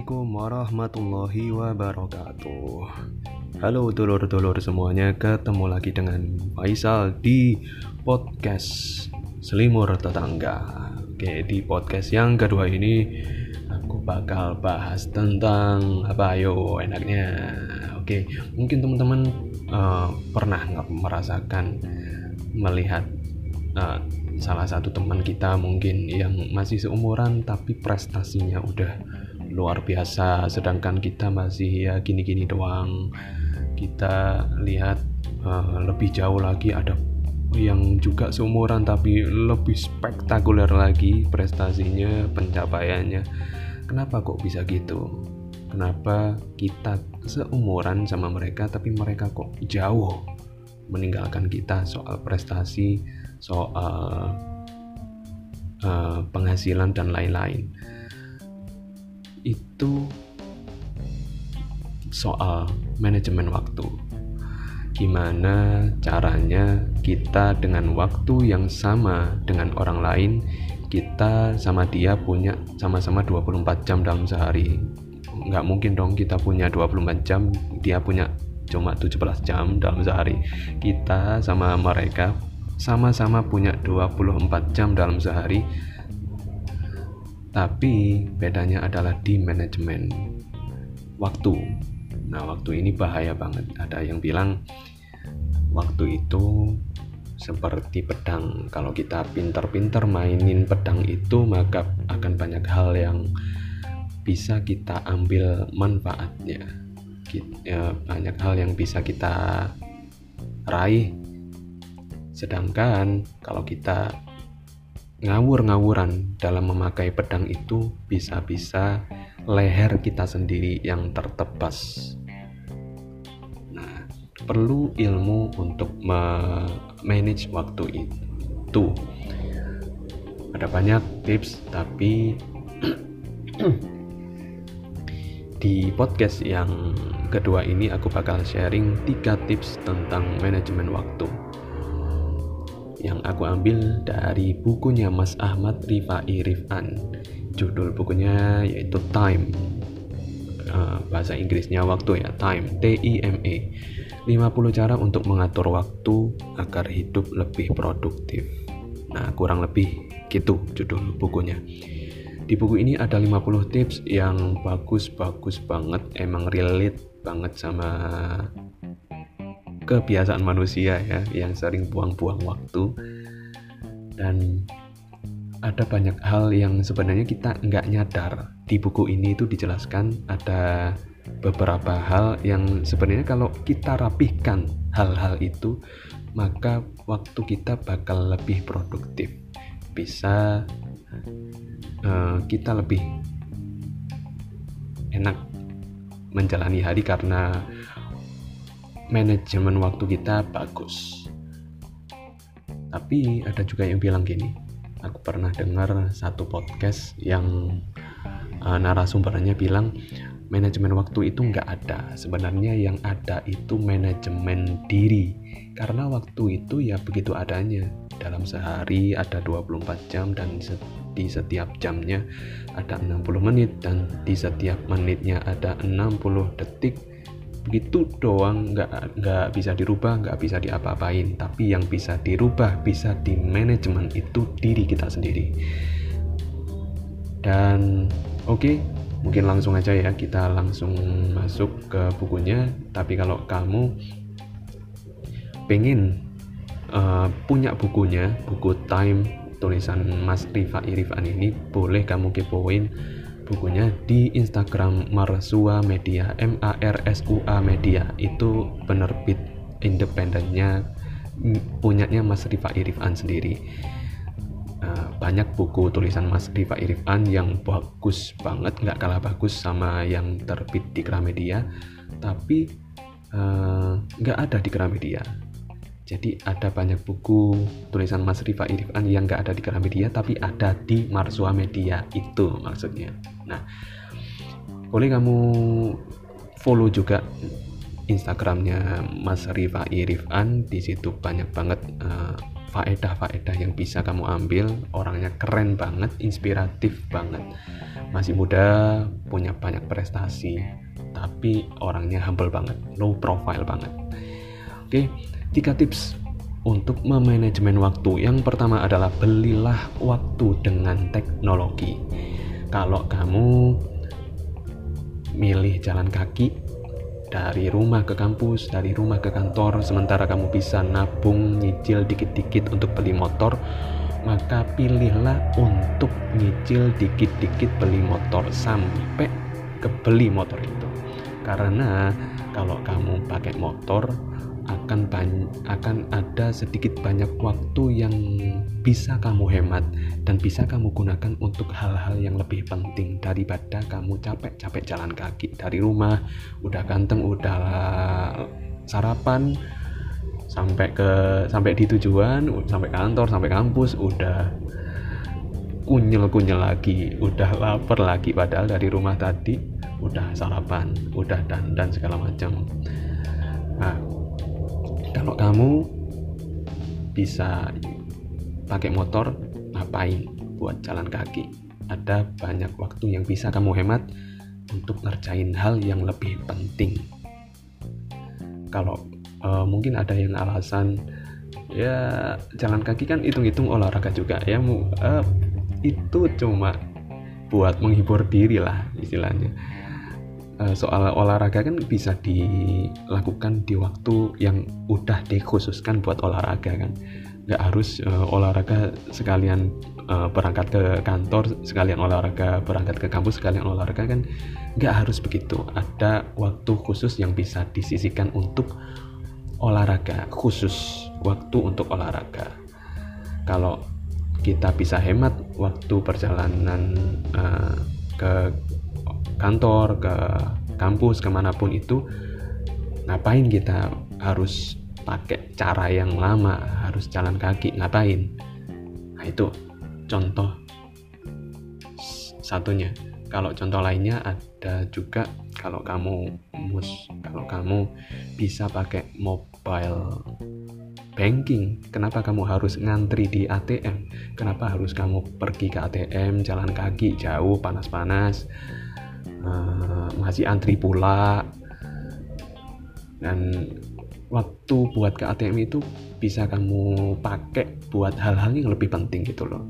Assalamualaikum warahmatullahi wabarakatuh. Halo dulur-dulur semuanya Ketemu lagi dengan Faisal di podcast Selimur Tetangga. Oke di podcast yang kedua ini Aku bakal bahas tentang Apa? Ayo enaknya. Oke mungkin teman-teman uh, Pernah nggak merasakan Melihat uh, salah satu teman kita mungkin yang masih seumuran tapi prestasinya udah luar biasa. Sedangkan kita masih ya gini-gini doang. Kita lihat uh, lebih jauh lagi ada yang juga seumuran tapi lebih spektakuler lagi prestasinya pencapaiannya. Kenapa kok bisa gitu? Kenapa kita seumuran sama mereka tapi mereka kok jauh meninggalkan kita? Soal prestasi soal uh, penghasilan dan lain-lain itu soal manajemen waktu. Gimana caranya kita dengan waktu yang sama dengan orang lain kita sama dia punya sama-sama 24 jam dalam sehari. Nggak mungkin dong kita punya 24 jam dia punya cuma 17 jam dalam sehari. Kita sama mereka sama-sama punya 24 jam dalam sehari tapi bedanya adalah di manajemen. Waktu. Nah waktu ini bahaya banget. Ada yang bilang waktu itu seperti pedang. Kalau kita pinter-pinter mainin pedang itu maka akan banyak hal yang bisa kita ambil manfaatnya. Ya, banyak hal yang bisa kita raih. Sedangkan kalau kita ngawur-ngawuran dalam memakai pedang itu bisa-bisa leher kita sendiri yang tertebas. Nah, perlu ilmu untuk manage waktu itu. Ada banyak tips, tapi di podcast yang kedua ini aku bakal sharing tiga tips tentang manajemen waktu yang aku ambil dari bukunya Mas Ahmad Rifai Rifan. Judul bukunya yaitu Time. Uh, bahasa Inggrisnya waktu ya, Time, T I M E. 50 cara untuk mengatur waktu agar hidup lebih produktif. Nah, kurang lebih gitu judul bukunya. Di buku ini ada 50 tips yang bagus-bagus banget, emang relate banget sama kebiasaan manusia ya yang sering buang-buang waktu. Dan ada banyak hal yang sebenarnya kita nggak nyadar. Di buku ini itu dijelaskan ada beberapa hal yang sebenarnya kalau kita rapihkan hal-hal itu maka waktu kita bakal lebih produktif. Bisa uh, kita lebih enak menjalani hari karena manajemen waktu kita bagus. Tapi ada juga yang bilang gini, aku pernah dengar satu podcast yang uh, narasumbernya bilang manajemen waktu itu nggak ada. Sebenarnya yang ada itu manajemen diri. Karena waktu itu ya begitu adanya. Dalam sehari ada 24 jam dan di setiap jamnya ada 60 menit dan di setiap menitnya ada 60 detik begitu doang nggak nggak bisa dirubah nggak bisa diapa-apain. Tapi yang bisa dirubah bisa di manajemen itu diri kita sendiri. Dan oke okay, mungkin langsung aja ya kita langsung masuk ke bukunya. Tapi kalau kamu pengen uh, punya bukunya buku time tulisan Mas Rifa Irifan ini boleh kamu kepoin bukunya di Instagram Marsua Media M A R S U A Media. Itu penerbit independennya punyanya Mas Rifa Irifan sendiri. Uh, banyak buku tulisan Mas Rifa Irifan yang bagus banget nggak kalah bagus sama yang terbit di Gramedia. Tapi uh, nggak ada di Gramedia. Jadi ada banyak buku tulisan Mas Rifa Irfan yang nggak ada di Gramedia tapi ada di Marsua Media itu maksudnya. Nah, boleh kamu follow juga Instagramnya Mas Rifa Irfan di situ banyak banget uh, faedah-faedah yang bisa kamu ambil. Orangnya keren banget inspiratif banget. Masih muda punya banyak prestasi tapi orangnya humble banget low profile banget. Oke tiga tips untuk memanajemen waktu. Yang pertama adalah belilah waktu dengan teknologi kalau kamu milih jalan kaki dari rumah ke kampus, dari rumah ke kantor, sementara kamu bisa nabung, nyicil dikit-dikit untuk beli motor, maka pilihlah untuk nyicil dikit-dikit beli motor sampai kebeli motor itu. Karena kalau kamu pakai motor, akan akan ada sedikit banyak waktu yang bisa kamu hemat dan bisa kamu gunakan untuk hal-hal yang lebih penting daripada kamu capek-capek jalan kaki dari rumah udah ganteng udah sarapan sampai ke sampai di tujuan sampai kantor sampai kampus udah kunyel-kunyel lagi udah lapar lagi padahal dari rumah tadi udah sarapan udah dan dan segala macam. Nah kalau kamu bisa pakai motor ngapain buat jalan kaki? Ada banyak waktu yang bisa kamu hemat untuk ngerjain hal yang lebih penting. Kalau uh, mungkin ada yang alasan ya jalan kaki kan hitung-hitung olahraga juga ya uh, itu cuma buat menghibur diri lah istilahnya Eh, soal olahraga kan bisa dilakukan di waktu yang udah dikhususkan buat olahraga kan. Nggak harus uh, olahraga sekalian uh, berangkat ke kantor sekalian olahraga berangkat ke kampus sekalian olahraga kan. Nggak harus begitu. Ada waktu khusus yang bisa disisikan untuk olahraga khusus waktu untuk olahraga. Kalau kita bisa hemat waktu perjalanan uh, ke kantor ke kampus ke mana pun itu ngapain kita harus pakai cara yang lama harus jalan kaki ngapain? Nah itu contoh satunya. Kalau contoh lainnya ada juga kalau kamu mus kalau kamu bisa pakai mobile banking kenapa kamu harus ngantri di ATM kenapa harus kamu pergi ke ATM jalan kaki jauh panas-panas uh, masih antri pula dan waktu buat ke ATM itu bisa kamu pakai buat hal-hal yang lebih penting gitu loh.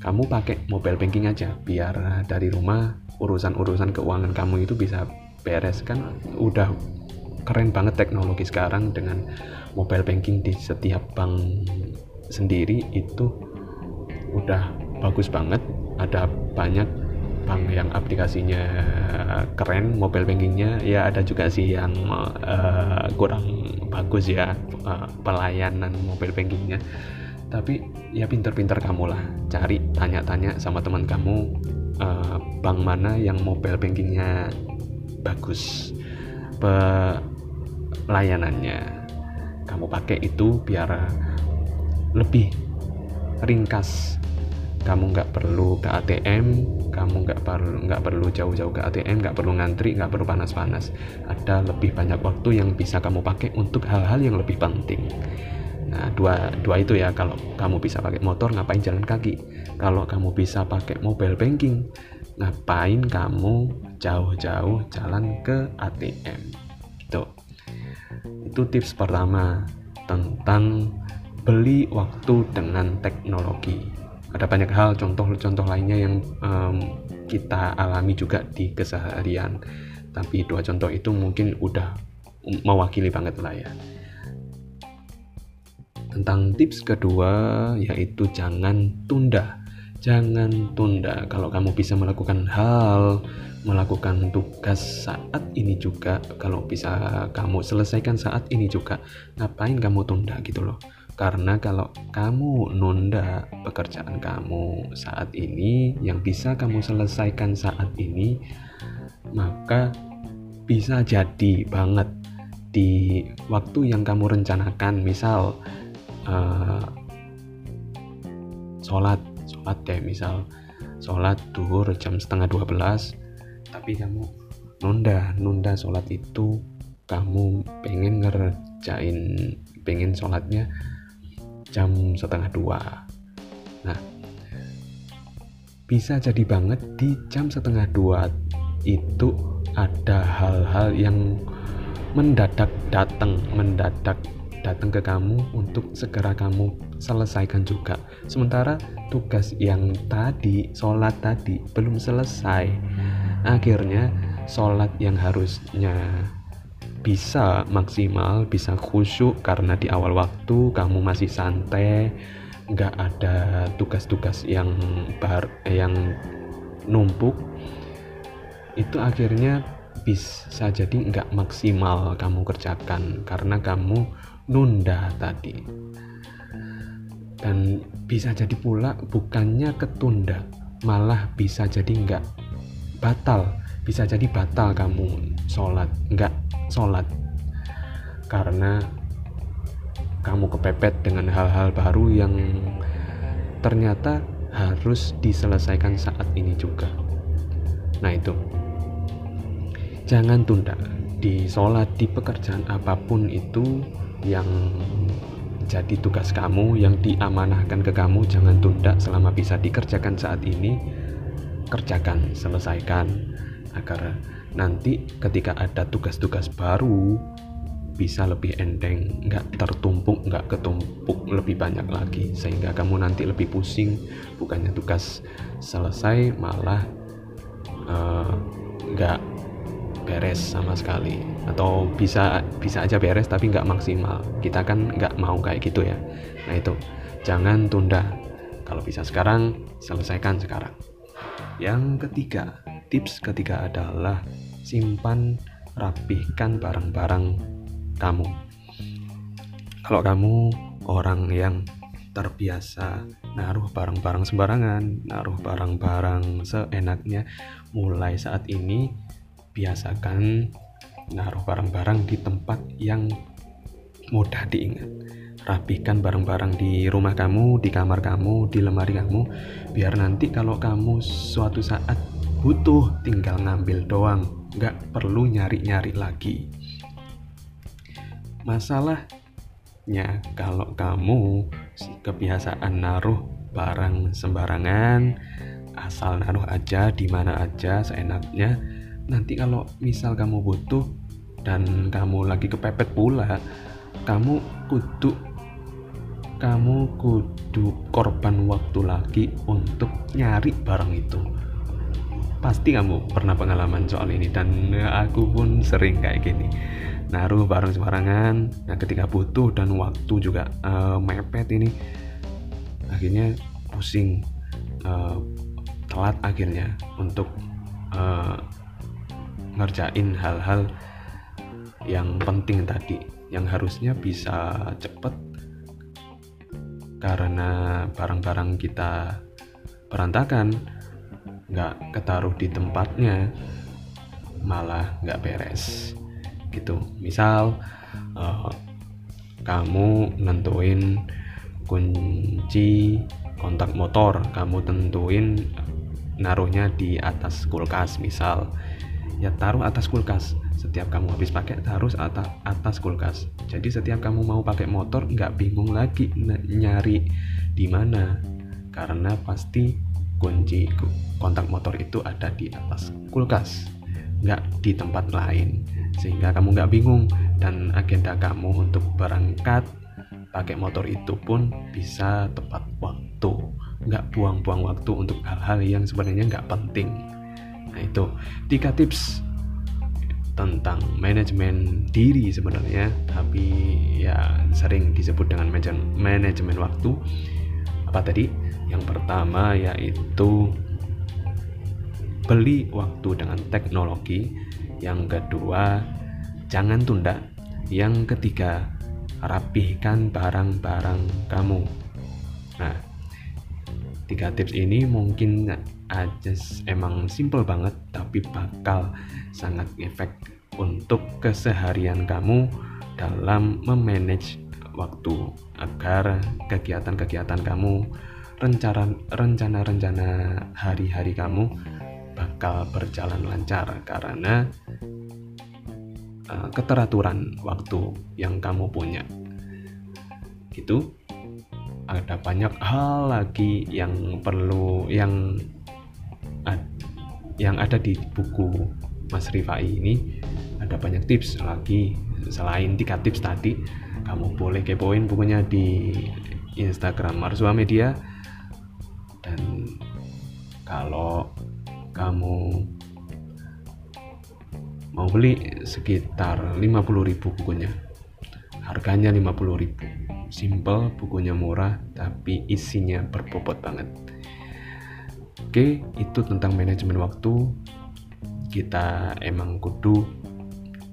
Kamu pakai mobile banking aja biar dari rumah urusan-urusan keuangan kamu itu bisa beres kan. Udah keren banget teknologi sekarang dengan mobile banking di setiap bank sendiri itu udah bagus banget. Ada banyak bank yang aplikasinya keren mobile bankingnya. Ya ada juga sih yang uh, kurang bagus ya uh, pelayanan mobile bankingnya. Tapi ya pinter-pinter kamu lah. Cari tanya-tanya sama teman kamu uh, bank mana yang mobile bankingnya bagus. Pelayanannya. Kamu pakai itu biar lebih ringkas kamu nggak perlu ke ATM kamu nggak perlu nggak perlu jauh-jauh ke ATM nggak perlu ngantri nggak perlu panas-panas. Ada lebih banyak waktu yang bisa kamu pakai untuk hal-hal yang lebih penting. Nah dua dua itu ya. Kalau kamu bisa pakai motor ngapain jalan kaki? Kalau kamu bisa pakai mobile banking ngapain kamu jauh-jauh jalan ke ATM itu itu tips pertama tentang beli waktu dengan teknologi ada banyak hal contoh-contoh lainnya yang um, kita alami juga di keseharian. Tapi dua contoh itu mungkin udah mewakili banget lah ya. Tentang tips kedua yaitu jangan tunda. Jangan tunda. Kalau kamu bisa melakukan hal melakukan tugas saat ini juga kalau bisa kamu selesaikan saat ini juga ngapain kamu tunda gitu loh karena kalau kamu nunda pekerjaan kamu saat ini yang bisa kamu selesaikan saat ini maka bisa jadi banget di waktu yang kamu rencanakan. Misal uh, sholat sholat deh. Misal sholat duhur jam setengah 12 tapi kamu nunda nunda sholat itu kamu pengen ngerjain pengen sholatnya jam setengah dua. Nah bisa jadi banget di jam setengah dua itu ada hal-hal yang mendadak datang mendadak datang ke kamu untuk segera kamu selesaikan juga. Sementara tugas yang tadi sholat tadi belum selesai. Akhirnya sholat yang harusnya bisa maksimal bisa khusyuk karena di awal waktu kamu masih santai nggak ada tugas-tugas yang bar yang numpuk itu akhirnya bisa jadi nggak maksimal kamu kerjakan karena kamu nunda tadi. Dan bisa jadi pula bukannya ketunda malah bisa jadi nggak batal bisa jadi batal kamu sholat nggak sholat. Karena kamu kepepet dengan hal-hal baru yang ternyata harus diselesaikan saat ini juga. Nah itu. Jangan tunda. Di sholat di pekerjaan apa pun itu yang jadi tugas kamu yang diamanahkan ke kamu jangan tunda selama bisa dikerjakan saat ini. Kerjakan selesaikan agar nanti ketika ada tugas-tugas baru bisa lebih enteng nggak tertumpuk nggak ketumpuk lebih banyak lagi sehingga kamu nanti lebih pusing. Bukannya tugas selesai malah uh, beres sama sekali. Atau bisa bisa aja beres tapi nggak maksimal. Kita kan nggak mau kayak gitu ya. Nah itu. Jangan tunda. Kalau bisa sekarang selesaikan sekarang. Yang ketiga tips ketiga adalah simpan rapihkan barang-barang kamu. Kalau kamu orang yang terbiasa naruh barang-barang sembarangan, naruh barang-barang seenaknya, mulai saat ini biasakan naruh barang-barang di tempat yang mudah diingat. Rapikan barang-barang di rumah kamu, di kamar kamu, di lemari kamu biar nanti kalau kamu suatu saat butuh tinggal ngambil doang. Nggak perlu nyari-nyari lagi. Masalahnya kalau kamu kebiasaan naruh barang sembarangan asal naruh aja di mana aja seenaknya nanti kalau misal kamu butuh dan kamu lagi kepepet pula kamu kudu kamu kudu korban waktu lagi untuk nyari barang itu pasti kamu pernah pengalaman soal ini dan aku pun sering kayak gini. Naruh barang sembarangan nah ketika butuh dan waktu juga uh, mepet ini akhirnya pusing uh, telat akhirnya untuk uh, ngerjain hal-hal yang penting tadi yang harusnya bisa cepet. Karena barang-barang kita berantakan nggak ketaruh di tempatnya malah nggak beres. Gitu. Misal uh, kamu nentuin kunci kontak motor kamu tentuin naruhnya di atas kulkas misal. Ya taruh atas kulkas. Setiap kamu habis pakai taruh atas atas kulkas. Jadi setiap kamu mau pakai motor nggak bingung lagi nyari di mana. Karena pasti kunci kontak motor itu ada di atas kulkas nggak di tempat lain. Sehingga kamu nggak bingung dan agenda kamu untuk berangkat pakai motor itu pun bisa tepat waktu. Nggak buang-buang waktu untuk hal-hal yang sebenarnya nggak penting. Nah itu tiga tips tentang manajemen diri sebenarnya. Tapi ya sering disebut dengan manajemen waktu. Apa tadi yang pertama yaitu beli waktu dengan teknologi. Yang kedua jangan tunda. Yang ketiga rapihkan barang-barang kamu. Nah tiga tips ini mungkin aja emang simple banget tapi bakal sangat efek untuk keseharian kamu dalam memanage waktu agar kegiatan-kegiatan kamu rencana-rencana hari-hari kamu bakal berjalan lancar karena uh, keteraturan waktu yang kamu punya. Gitu ada banyak hal lagi yang perlu yang yang ada di buku Mas Rifai ini. Ada banyak tips lagi. Selain tiga tips tadi kamu boleh kepoin bukunya di Instagram Marsua Media dan kalau kamu mau beli sekitar 50.000 bukunya harganya 50.000 simple bukunya murah tapi isinya berbobot banget Oke, itu tentang manajemen waktu. Kita emang kudu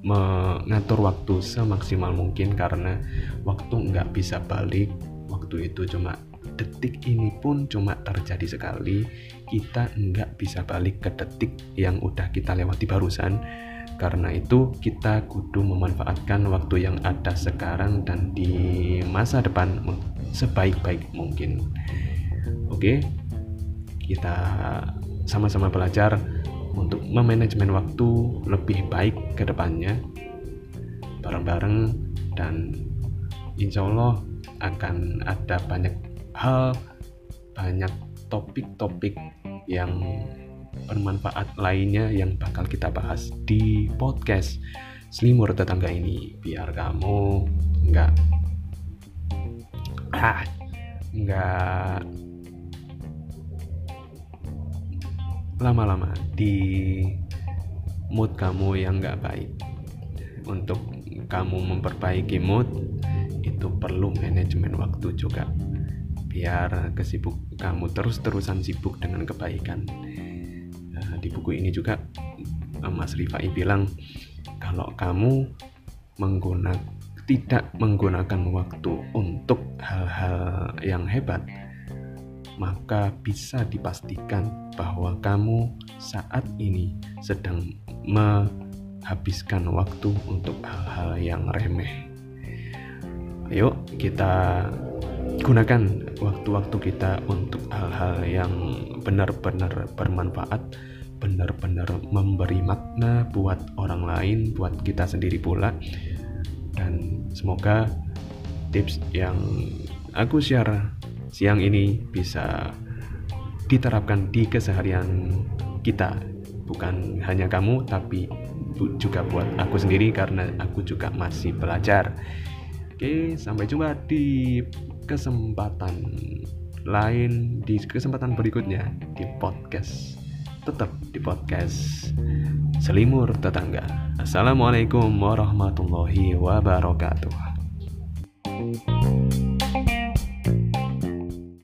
mengatur waktu semaksimal mungkin karena waktu nggak bisa balik. Waktu itu cuma detik ini pun cuma terjadi sekali. Kita nggak bisa balik ke detik yang udah kita lewati barusan. Karena itu kita kudu memanfaatkan waktu yang ada sekarang dan di masa depan sebaik-baik mungkin. Oke, kita sama-sama belajar untuk memanajemen waktu lebih baik ke depannya bareng-bareng dan insya Allah akan ada banyak hal banyak topik-topik yang bermanfaat lainnya yang bakal kita bahas di podcast Selimur Tetangga ini. Biar kamu nggak ah nggak lama-lama di mood kamu yang nggak baik. Untuk kamu memperbaiki mood itu perlu manajemen waktu juga biar kesibuk kamu terus-terusan sibuk dengan kebaikan nah, di buku ini juga eh, Mas Rifai bilang kalau kamu menggunakan tidak menggunakan waktu untuk hal-hal yang hebat maka bisa dipastikan bahwa kamu saat ini sedang menghabiskan waktu untuk hal-hal yang remeh. Ayo kita gunakan waktu-waktu kita untuk hal-hal yang benar-benar bermanfaat, benar-benar memberi makna buat orang lain, buat kita sendiri pula. Dan semoga tips yang aku share siang ini bisa diterapkan di keseharian kita bukan hanya kamu tapi juga buat aku sendiri karena aku juga masih belajar oke sampai jumpa di kesempatan lain di kesempatan berikutnya di podcast. Tetap di podcast selimur tetangga. Assalamualaikum warahmatullahi wabarakatuh. thank you